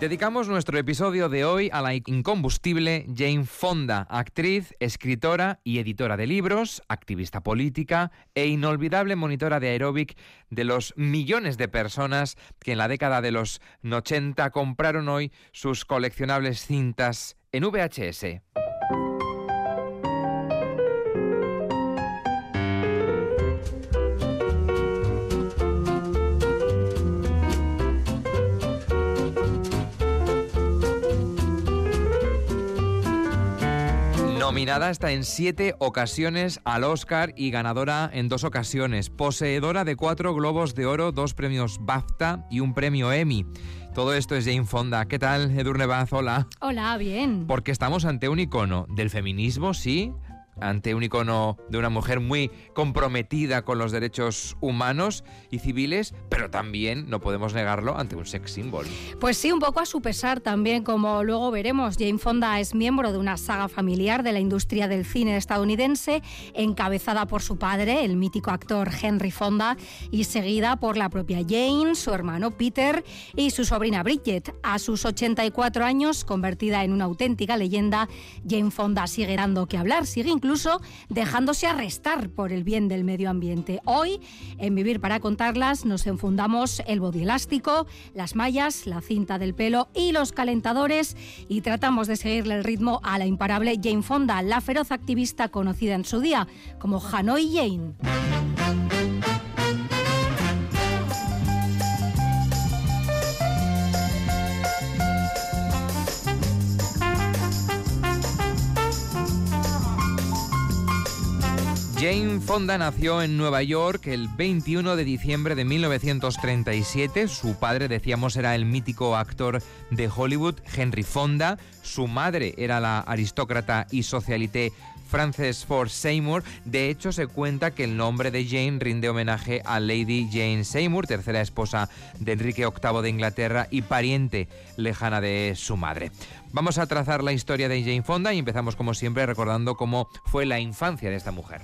Dedicamos nuestro episodio de hoy a la incombustible Jane Fonda, actriz, escritora y editora de libros, activista política e inolvidable monitora de aeróbic de los millones de personas que en la década de los 80 compraron hoy sus coleccionables cintas en VHS. Nominada está en siete ocasiones al Oscar y ganadora en dos ocasiones. Poseedora de cuatro Globos de Oro, dos premios BAFTA y un premio Emmy. Todo esto es Jane Fonda. ¿Qué tal, Edurne Baz? Hola. Hola, bien. Porque estamos ante un icono del feminismo, sí, ante un icono de una mujer muy comprometida con los derechos humanos y civiles, pero también, no podemos negarlo, ante un sex symbol. Pues sí, un poco a su pesar también, como luego veremos. Jane Fonda es miembro de una saga familiar de la industria del cine estadounidense, encabezada por su padre, el mítico actor Henry Fonda, y seguida por la propia Jane, su hermano Peter y su sobrina Bridget. A sus 84 años, convertida en una auténtica leyenda, Jane Fonda sigue dando que hablar, sigue incluso dejándose arrestar por el bien del medio ambiente. Hoy, en Vivir para contarlas, nos enfundamos el body elástico, las mallas, la cinta del pelo y los calentadores y tratamos de seguirle el ritmo a la imparable Jane Fonda, la feroz activista conocida en su día como Hanoi Jane. Jane Fonda nació en Nueva York el 21 de diciembre de 1937. Su padre, decíamos, era el mítico actor de Hollywood, Henry Fonda. Su madre era la aristócrata y socialité Frances Ford Seymour. De hecho, se cuenta que el nombre de Jane rinde homenaje a Lady Jane Seymour, tercera esposa de Enrique VIII de Inglaterra y pariente lejana de su madre. Vamos a trazar la historia de Jane Fonda y empezamos como siempre recordando cómo fue la infancia de esta mujer.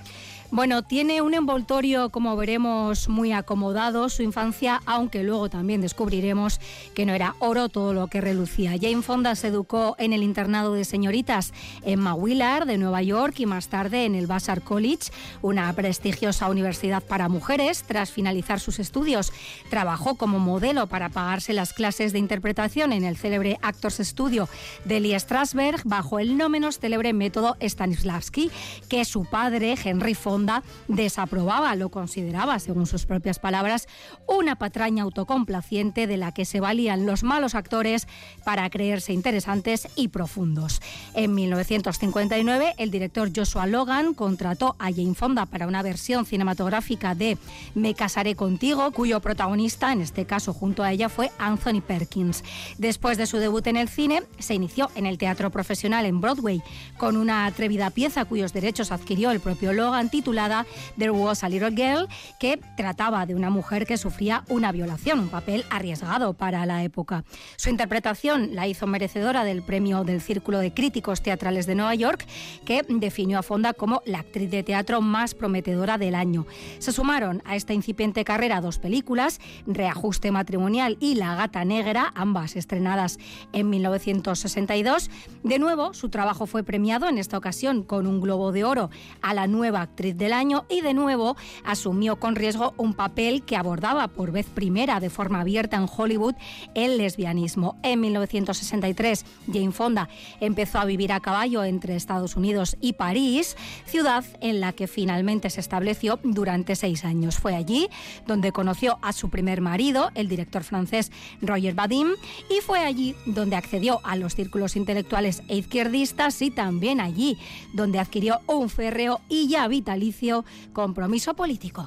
Bueno, tiene un envoltorio, como veremos, muy acomodado su infancia, aunque luego también descubriremos que no era oro todo lo que relucía. Jane Fonda se educó en el internado de señoritas en Willard de Nueva York y más tarde en el Vassar College, una prestigiosa universidad para mujeres. Tras finalizar sus estudios, trabajó como modelo para pagarse las clases de interpretación en el célebre Actors Studio de Lee Strasberg bajo el no menos célebre método Stanislavski, que su padre, Henry Fonda, desaprobaba, lo consideraba, según sus propias palabras, una patraña autocomplaciente de la que se valían los malos actores para creerse interesantes y profundos. En 1959, el director Joshua Logan contrató a Jane Fonda para una versión cinematográfica de Me casaré contigo, cuyo protagonista, en este caso junto a ella, fue Anthony Perkins. Después de su debut en el cine, se inició en el teatro profesional en Broadway con una atrevida pieza cuyos derechos adquirió el propio Logan titulada There Was a Little Girl, que trataba de una mujer que sufría una violación, un papel arriesgado para la época. Su interpretación la hizo merecedora del premio del Círculo de Críticos Teatrales de Nueva York, que definió a Fonda como la actriz de teatro más prometedora del año. Se sumaron a esta incipiente carrera dos películas, Reajuste matrimonial y La gata negra, ambas estrenadas en 1962. De nuevo, su trabajo fue premiado en esta ocasión con un Globo de Oro a la nueva actriz del año y de nuevo asumió con riesgo un papel que abordaba por vez primera de forma abierta en Hollywood el lesbianismo. En 1963, Jane Fonda empezó a vivir a caballo entre Estados Unidos y París, ciudad en la que finalmente se estableció durante seis años. Fue allí donde conoció a su primer marido, el director francés Roger Vadim, y fue allí donde accedió a los círculos intelectuales e izquierdistas y también allí donde adquirió un férreo y ya vitalicio compromiso político.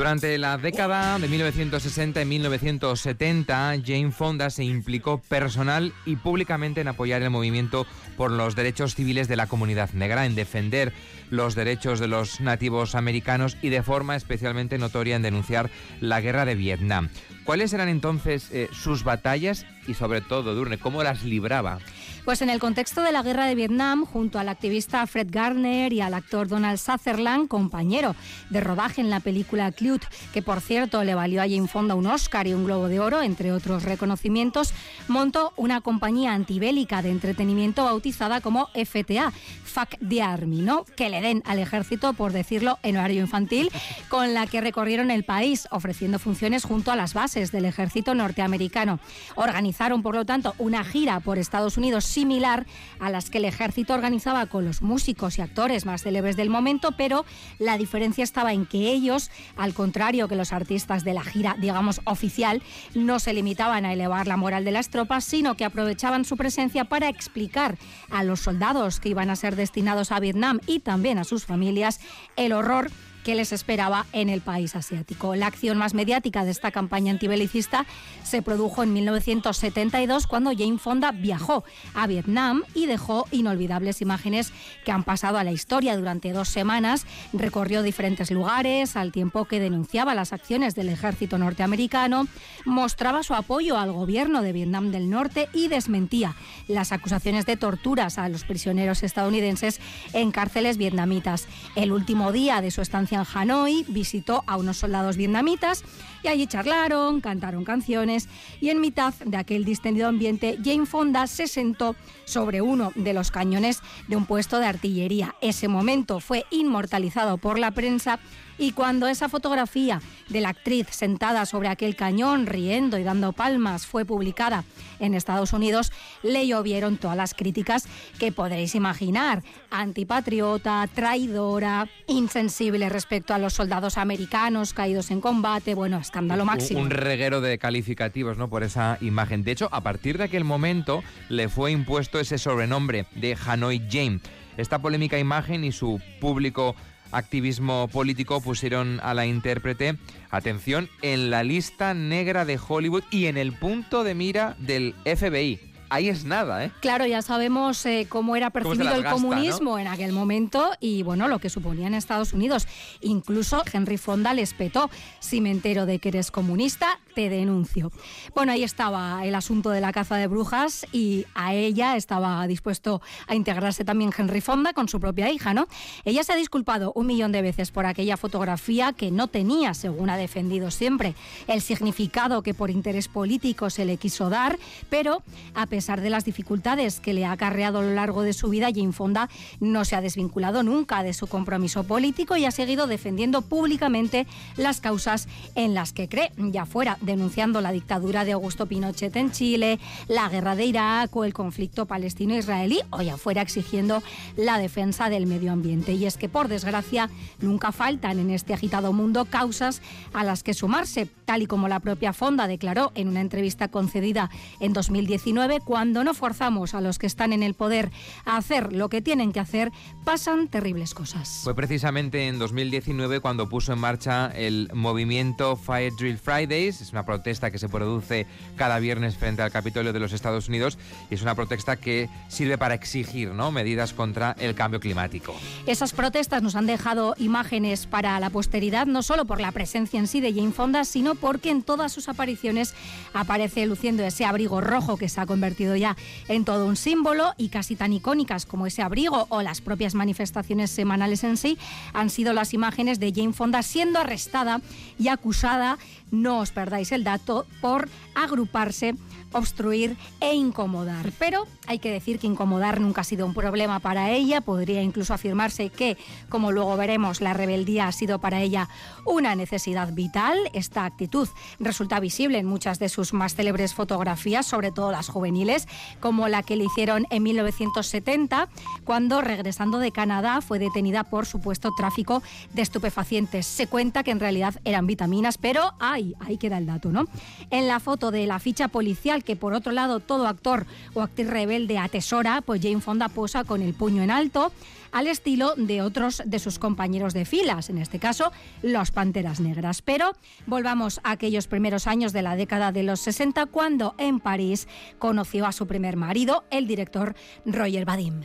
Durante la década de 1960 y 1970, Jane Fonda se implicó personal y públicamente en apoyar el movimiento por los derechos civiles de la comunidad negra, en defender los derechos de los nativos americanos y de forma especialmente notoria en denunciar la guerra de Vietnam. ¿Cuáles eran entonces eh, sus batallas y sobre todo, Durne, cómo las libraba? Pues en el contexto de la guerra de Vietnam, junto al activista Fred Gardner y al actor Donald Sutherland, compañero de rodaje en la película Clute, que por cierto le valió a Jane Fonda un Oscar y un Globo de Oro, entre otros reconocimientos, montó una compañía antibélica de entretenimiento bautizada como FTA, Fuck the Army, ¿no? Que le den al ejército, por decirlo, en horario infantil, con la que recorrieron el país, ofreciendo funciones junto a las bases del ejército norteamericano. Organizaron, por lo tanto, una gira por Estados Unidos similar a las que el ejército organizaba con los músicos y actores más célebres del momento, pero la diferencia estaba en que ellos, al contrario que los artistas de la gira, digamos, oficial, no se limitaban a elevar la moral de las tropas, sino que aprovechaban su presencia para explicar a los soldados que iban a ser destinados a Vietnam y también a sus familias el horror que les esperaba en el país asiático. La acción más mediática de esta campaña antibelicista se produjo en 1972 cuando Jane Fonda viajó a Vietnam y dejó inolvidables imágenes que han pasado a la historia durante dos semanas. Recorrió diferentes lugares al tiempo que denunciaba las acciones del ejército norteamericano, mostraba su apoyo al gobierno de Vietnam del Norte y desmentía las acusaciones de torturas a los prisioneros estadounidenses en cárceles vietnamitas. El último día de su estancia en Hanoi, visitó a unos soldados vietnamitas y allí charlaron, cantaron canciones y en mitad de aquel distendido ambiente Jane Fonda se sentó sobre uno de los cañones de un puesto de artillería. Ese momento fue inmortalizado por la prensa y cuando esa fotografía de la actriz sentada sobre aquel cañón, riendo y dando palmas, fue publicada en Estados Unidos, le llovieron todas las críticas que podréis imaginar. Antipatriota, traidora, insensible respecto a los soldados americanos caídos en combate, bueno, escándalo máximo. Un, reguero de calificativos, ¿no? Por esa imagen. De hecho, a partir de aquel momento le fue impuesto ese sobrenombre de Hanoi Jane. Esta polémica imagen y su público activismo político pusieron a la intérprete, atención, en la lista negra de Hollywood y en el punto de mira del FBI ahí es nada, ¿eh? Claro, ya sabemos eh, cómo era percibido el comunismo en aquel momento y, bueno, lo que suponía en Estados Unidos. Incluso Henry Fonda les petó. Si me entero de que eres comunista, te denuncio. Bueno, ahí estaba el asunto de la caza de brujas y a ella estaba dispuesto a integrarse también Henry Fonda con su propia hija, ¿no? Ella se ha disculpado un millón de veces por aquella fotografía que no tenía, según ha defendido siempre, el significado que por interés político se le quiso dar, pero a pesar pesar de las dificultades que le ha acarreado a lo largo de su vida, Jane Fonda no se ha desvinculado nunca de su compromiso político y ha seguido defendiendo públicamente las causas en las que cree, ya fuera denunciando la dictadura de Augusto Pinochet en Chile, la guerra de Irak o el conflicto palestino-israelí, o ya fuera exigiendo la defensa del medio ambiente. Y es que, por desgracia, nunca faltan en este agitado mundo causas a las que sumarse, tal y como la propia Fonda declaró en una entrevista concedida en 2019 cuando no forzamos a los que están en el poder a hacer lo que tienen que hacer, pasan terribles cosas. Fue precisamente en 2019 cuando puso en marcha el movimiento Fire Drill Fridays. Es una protesta que se produce cada viernes frente al Capitolio de los Estados Unidos y es una protesta que sirve para exigir ¿no? medidas contra el cambio climático. Esas protestas nos han dejado imágenes para la posteridad, no solo por la presencia en sí de Jane Fonda, sino porque en todas sus apariciones aparece luciendo ese abrigo rojo que se ha convertido ya en todo un símbolo y casi tan icónicas como ese abrigo o las propias manifestaciones semanales en sí han sido las imágenes de Jane Fonda siendo arrestada y acusada, no os perdáis el dato, por agruparse obstruir e incomodar. Pero hay que decir que incomodar nunca ha sido un problema para ella. Podría incluso afirmarse que, como luego veremos, la rebeldía ha sido para ella una necesidad vital. Esta actitud resulta visible en muchas de sus más célebres fotografías, sobre todo las juveniles, como la que le hicieron en 1970, cuando regresando de Canadá fue detenida por supuesto tráfico de estupefacientes. Se cuenta que en realidad eran vitaminas, pero ahí, ahí queda el dato, ¿no? En la foto de la ficha policial que por otro lado todo actor o actriz rebelde atesora, pues Jane Fonda posa con el puño en alto al estilo de otros de sus compañeros de filas, en este caso los Panteras Negras. Pero volvamos a aquellos primeros años de la década de los 60 cuando en París conoció a su primer marido, el director Roger Vadim.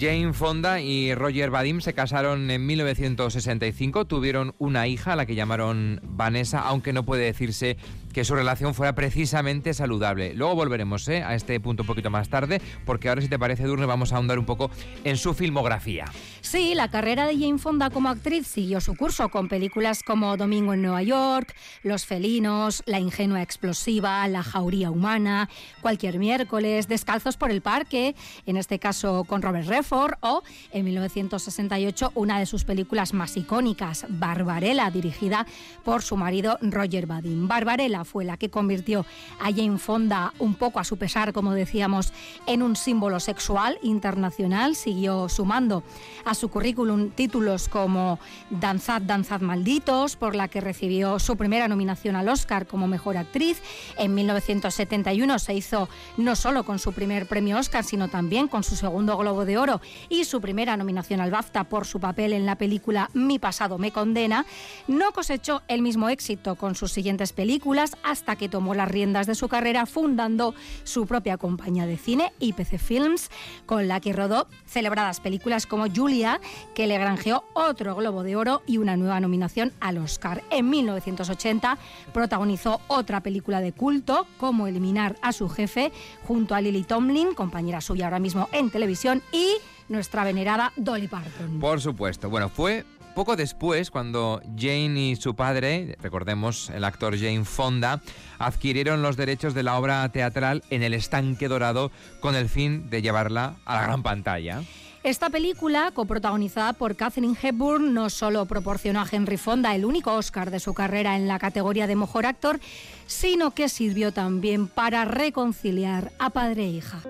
Jane Fonda y Roger Vadim se casaron en 1965, tuvieron una hija a la que llamaron Vanessa, aunque no puede decirse que su relación fuera precisamente saludable. Luego volveremos ¿eh? a este punto un poquito más tarde, porque ahora si te parece, Durne, vamos a ahondar un poco en su filmografía. Sí, la carrera de Jane Fonda como actriz siguió su curso con películas como Domingo en Nueva York, Los felinos, La ingenua explosiva, La jauría humana, Cualquier miércoles, Descalzos por el parque, en este caso con Robert Redford, o en 1968 una de sus películas más icónicas, Barbarella, dirigida por su marido Roger Vadim. Barbarella fue la que convirtió a Jane Fonda un poco a su pesar, como decíamos, en un símbolo sexual internacional. Siguió sumando a su currículum títulos como Danzad, Danzad Malditos, por la que recibió su primera nominación al Oscar como mejor actriz. En 1971 se hizo no solo con su primer premio Oscar, sino también con su segundo Globo de Oro y su primera nominación al BAFTA por su papel en la película Mi pasado me condena. No cosechó el mismo éxito con sus siguientes películas hasta que tomó las riendas de su carrera fundando su propia compañía de cine, IPC Films, con la que rodó celebradas películas como Que le granjeó otro Globo de Oro y una nueva nominación al Oscar. En 1980 protagonizó otra película de culto, Cómo eliminar a su jefe, junto a Lily Tomlin, compañera suya ahora mismo en televisión, y nuestra venerada Dolly Parton. Por supuesto. Bueno, fue poco después, cuando Jane y su padre, recordemos el actor Jane Fonda, adquirieron los derechos de la obra teatral en el estanque dorado con el fin de llevarla a la gran pantalla. Esta película, coprotagonizada por Catherine Hepburn, no solo proporcionó a Henry Fonda el único Oscar de su carrera en la categoría de mejor actor, sino que sirvió también para reconciliar a padre e hija.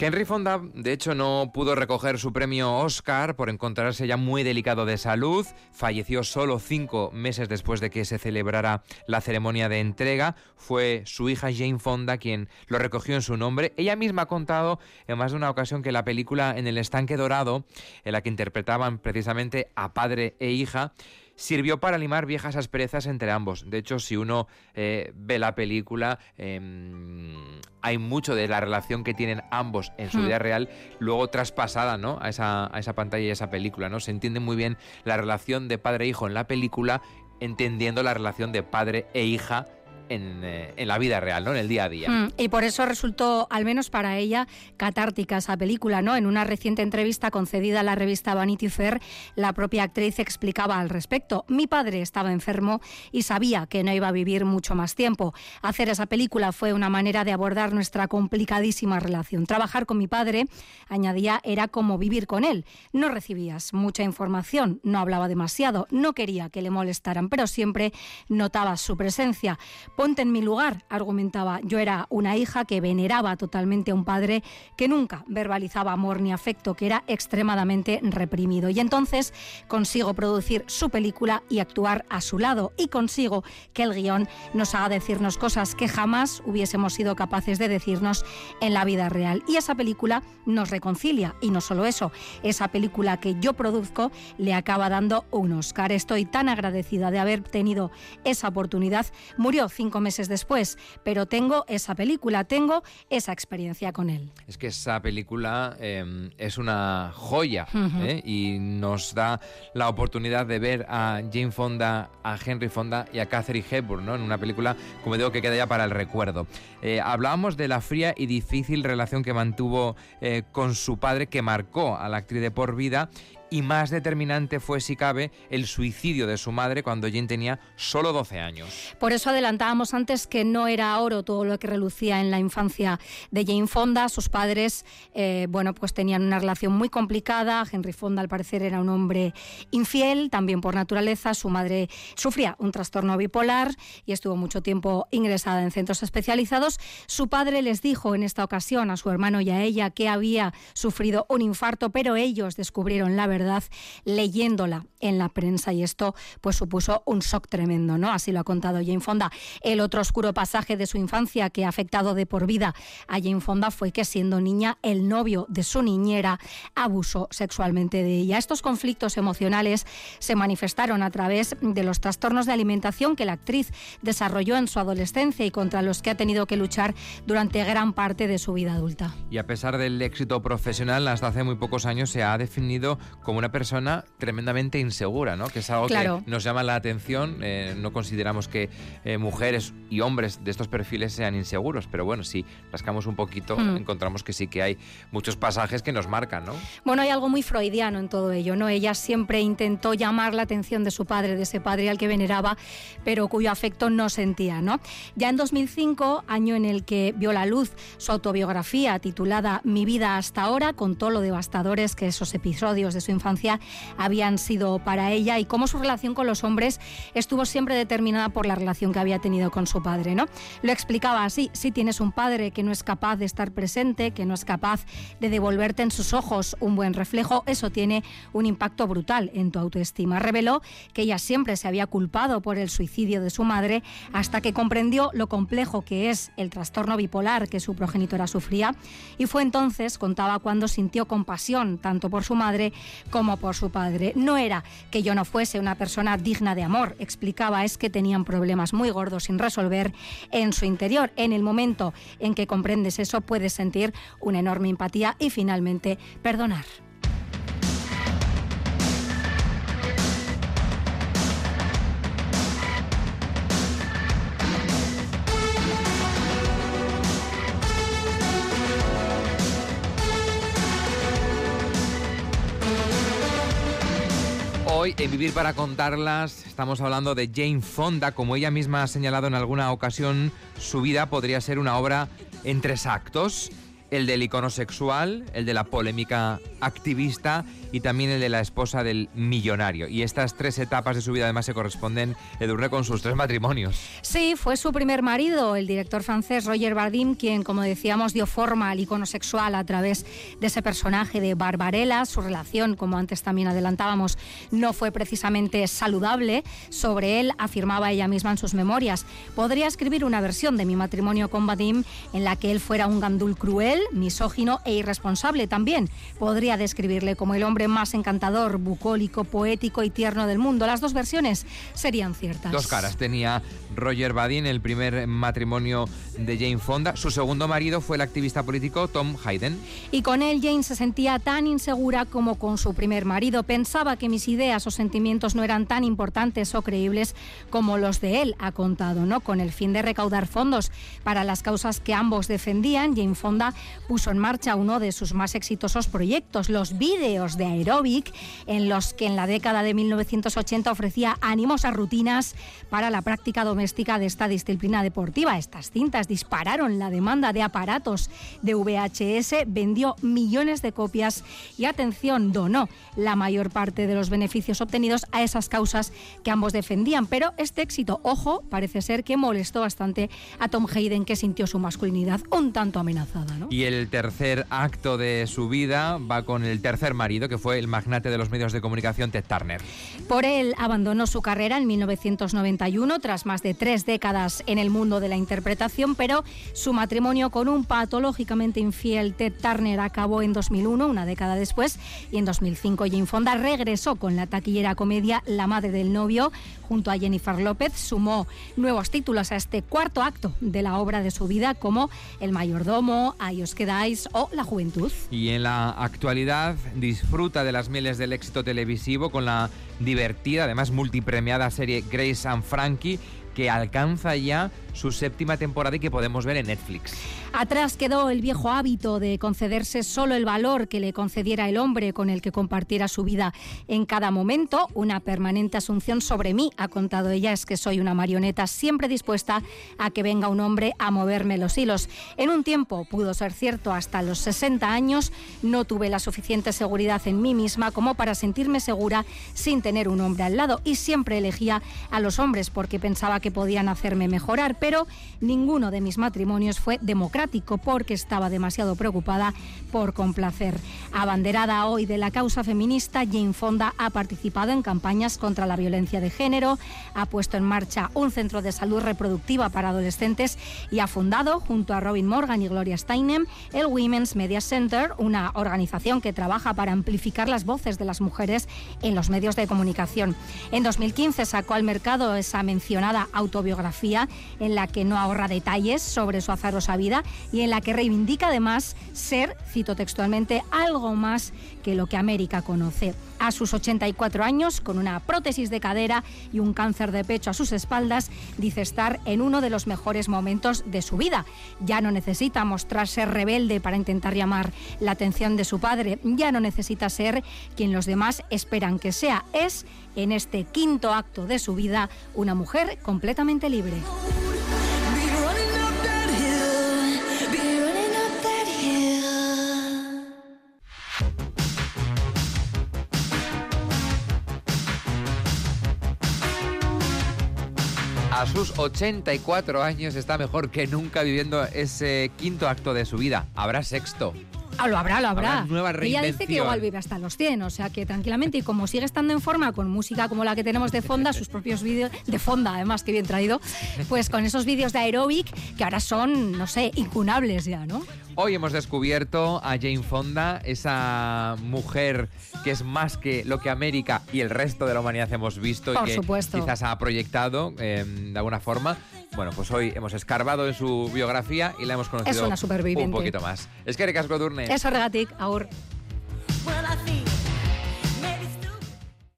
Henry Fonda, de hecho, no pudo recoger su premio Oscar por encontrarse ya muy delicado de salud. Falleció solo cinco meses después de que se celebrara la ceremonia de entrega. Fue su hija Jane Fonda quien lo recogió en su nombre. Ella misma ha contado en más de una ocasión que la película En el estanque dorado, en la que interpretaban precisamente a padre e hija, sirvió para limar viejas asperezas entre ambos. De hecho, si uno eh, ve la película, em, hay mucho de la relación que tienen ambos en su hmm. vida real, luego traspasada ¿no? a, esa, a esa pantalla y a esa película. ¿no? Se entiende muy bien la relación de padre e hijo en la película, entendiendo la relación de padre e hija eh, en, la vida real, ¿no? En el día a día. Mm, y por eso resultó, al menos para ella, catártica esa película, ¿no? En una reciente entrevista concedida a la revista Vanity Fair, la propia actriz explicaba al respecto. Mi padre estaba enfermo y sabía que no iba a vivir mucho más tiempo. Hacer esa película fue una manera de abordar nuestra complicadísima relación. Trabajar con mi padre, añadía, era como vivir con él. No recibías mucha información, no hablaba demasiado, no quería que le molestaran, pero siempre notabas su presencia. Ponte en mi lugar, argumentaba. Yo era una hija que veneraba totalmente a un padre que nunca verbalizaba amor ni afecto, que era extremadamente reprimido. Y entonces consigo producir su película y actuar a su lado. Y consigo que el guion nos haga decirnos cosas que jamás hubiésemos sido capaces de decirnos en la vida real. Y esa película nos reconcilia. Y no solo eso, esa película que yo produzco le acaba dando un Oscar. Estoy tan agradecida de haber tenido esa oportunidad. Murió cinco meses después, pero tengo esa película, tengo esa experiencia con él. Es que esa película em, es una joya ¿eh? y nos da la oportunidad de ver a Jane Fonda, a Henry Fonda y a Catherine Hepburn ¿no? en una película, como digo, que queda ya para el recuerdo. Eh, hablábamos de la fría y difícil relación que mantuvo eh, con su padre, que marcó a la actriz de por vida y más determinante fue, si cabe, el suicidio de su madre cuando Jane tenía solo 12 años. Por eso adelantábamos antes que no era oro todo lo que relucía en la infancia de Jane Fonda. Sus padres, eh, bueno, pues tenían una relación muy complicada. Henry Fonda, al parecer, era un hombre infiel, también por naturaleza. Su madre sufría un trastorno bipolar y estuvo mucho tiempo ingresada en centros especializados. Su padre les dijo en esta ocasión a su hermano y a ella que había sufrido un infarto, pero ellos descubrieron la verdad leyéndola en la prensa y esto pues supuso un shock tremendo, ¿no? Así lo ha contado Jane Fonda. El otro oscuro pasaje de su infancia que ha afectado de por vida a Jane Fonda fue que siendo niña el novio de su niñera abusó sexualmente de ella. Estos conflictos emocionales se manifestaron a través de los trastornos de alimentación que la actriz desarrolló en su adolescencia y contra los que ha tenido que luchar durante gran parte de su vida adulta. Y a pesar del éxito profesional, hasta hace muy pocos años se ha definido como una persona tremendamente insegura, ¿no? Que es algo que nos llama la atención. Eh, no consideramos que eh, mujeres y hombres de estos perfiles sean inseguros, pero bueno, si rascamos un poquito, hmm. encontramos que sí que hay muchos pasajes que nos marcan, ¿no? Bueno, hay algo muy freudiano en todo ello, ¿no? Ella siempre intentó llamar la atención de su padre, de ese padre al que veneraba, pero cuyo afecto no sentía, ¿no? Ya en 2005, año en el que vio la luz su autobiografía titulada Mi vida hasta ahora, contó lo devastadores que esos episodios de su infancia habían sido para ella y cómo su relación con los hombres estuvo siempre determinada por la relación que había tenido con su padre. ¿no? Lo explicaba así, si tienes un padre que no es capaz de estar presente, que no es capaz de devolverte en sus ojos un buen reflejo, eso tiene un impacto brutal en tu autoestima. Reveló que ella siempre se había culpado por el suicidio de su madre hasta que comprendió lo complejo que es el trastorno bipolar que su progenitora sufría y fue entonces, contaba, cuando sintió compasión tanto por su madre como por su padre. No era que yo no fuese una persona digna de amor, explicaba, es que tenían problemas muy gordos sin resolver en su interior. En el momento en que comprendes eso, puedes sentir una enorme empatía y finalmente perdonar. Hoy en Vivir para Contarlas estamos hablando de Jane Fonda. Como ella misma ha señalado en alguna ocasión, su vida podría ser una obra en tres actos el del icono sexual, el de la polémica activista y también el de la esposa del millonario. Y estas tres etapas de su vida además se corresponden, Edurne, con sus tres matrimonios. Sí, fue su primer marido, el director francés Roger Bardim, quien, como decíamos, dio forma al icono sexual a través de ese personaje de Barbarella. Su relación, como antes también adelantábamos, no fue precisamente saludable. Sobre él afirmaba ella misma en sus memorias. Podría escribir una versión de mi matrimonio con Bardim en la que él fuera un gandul cruel, misógino e irresponsable también. Podría describirle como el hombre más encantador, bucólico, poético y tierno del mundo. Las dos versiones serían ciertas. Dos caras tenía Roger Badin, el primer matrimonio de Jane Fonda. Su segundo marido fue el activista político Tom Hayden. Y con él Jane se sentía tan insegura como con su primer marido. Pensaba que mis ideas o sentimientos no eran tan importantes o creíbles como los de él, ha contado, ¿no? Con el fin de recaudar fondos para las causas que ambos defendían, Jane Fonda puso en marcha uno de sus más exitosos proyectos, los vídeos de aeróbic, en los que en la década de 1980 ofrecía ánimos a rutinas para la práctica doméstica de esta disciplina deportiva. Estas cintas dispararon la demanda de aparatos de VHS, vendió millones de copias y, atención, donó la mayor parte de los beneficios obtenidos a esas causas que ambos defendían. Pero este éxito, ojo, parece ser que molestó bastante a Tom Hayden, que sintió su masculinidad un tanto amenazada. ¿no? Y el tercer acto de su vida va con el tercer marido, que fue el magnate de los medios de comunicación Ted Turner. Por él abandonó su carrera en 1991, tras más de tres décadas en el mundo de la interpretación, pero su matrimonio con un patológicamente infiel Ted Turner acabó en 2001, una década después, y en 2005 Jane Fonda regresó con la taquillera comedia La madre del novio, junto a Jennifer López, sumó nuevos títulos a este cuarto acto de la obra de su vida, como El mayordomo, Ahí os quedáis o La juventud. Y en la actualidad disfruta de las mieles del éxito televisivo con la divertida, además multipremiada serie Grace and Frankie que alcanza ya su séptima temporada y que podemos ver en Netflix. Atrás quedó el viejo hábito de concederse solo el valor que le concediera el hombre con el que compartiera su vida en cada momento. Una permanente asunción sobre mí, ha contado ella, es que soy una marioneta siempre dispuesta a que venga un hombre a moverme los hilos. En un tiempo pudo ser cierto, hasta los 60 años no tuve la suficiente seguridad en mí misma como para sentirme segura sin tener un hombre al lado y siempre elegía a los hombres porque pensaba que podían hacerme mejorar pero ninguno de mis matrimonios fue democrático porque estaba demasiado preocupada por complacer. Abanderada hoy de la causa feminista, Jane Fonda ha participado en campañas contra la violencia de género, ha puesto en marcha un centro de salud reproductiva para adolescentes y ha fundado, junto a Robin Morgan y Gloria Steinem, el Women's Media Center, una organización que trabaja para amplificar las voces de las mujeres en los medios de comunicación. En 2015 sacó al mercado esa mencionada autobiografía en la que no ahorra detalles sobre su azarosa vida y en la que reivindica además ser, cito textualmente, algo más que lo que América conoce. A sus 84 años, con una prótesis de cadera y un cáncer de pecho a sus espaldas, dice estar en uno de los mejores momentos de su vida. Ya no necesita mostrarse rebelde para intentar llamar la atención de su padre, ya no necesita ser quien los demás esperan que sea. Es, en este quinto acto de su vida, una mujer completamente libre. A sus 84 años está mejor que nunca viviendo ese quinto acto de su vida. Habrá sexto. Ah, lo habrá, lo habrá. Habrá nueva Ella dice que igual vive hasta los 100, o sea que tranquilamente, y como sigue estando en forma con música como la que tenemos de Fonda, sus propios vídeos, de Fonda además, que bien traído, pues con esos vídeos de aeróbic que ahora son, no sé, incunables ya, ¿no? Hoy hemos descubierto a Jane Fonda, esa mujer que es más que lo que América y el resto de la humanidad hemos visto Por y que supuesto. quizás ha proyectado eh, de alguna forma. Bueno, pues hoy hemos escarbado en su biografía y la hemos conocido Es una superviviente. un poquito más. Es que Durne. Eso regatic, aur. When I feel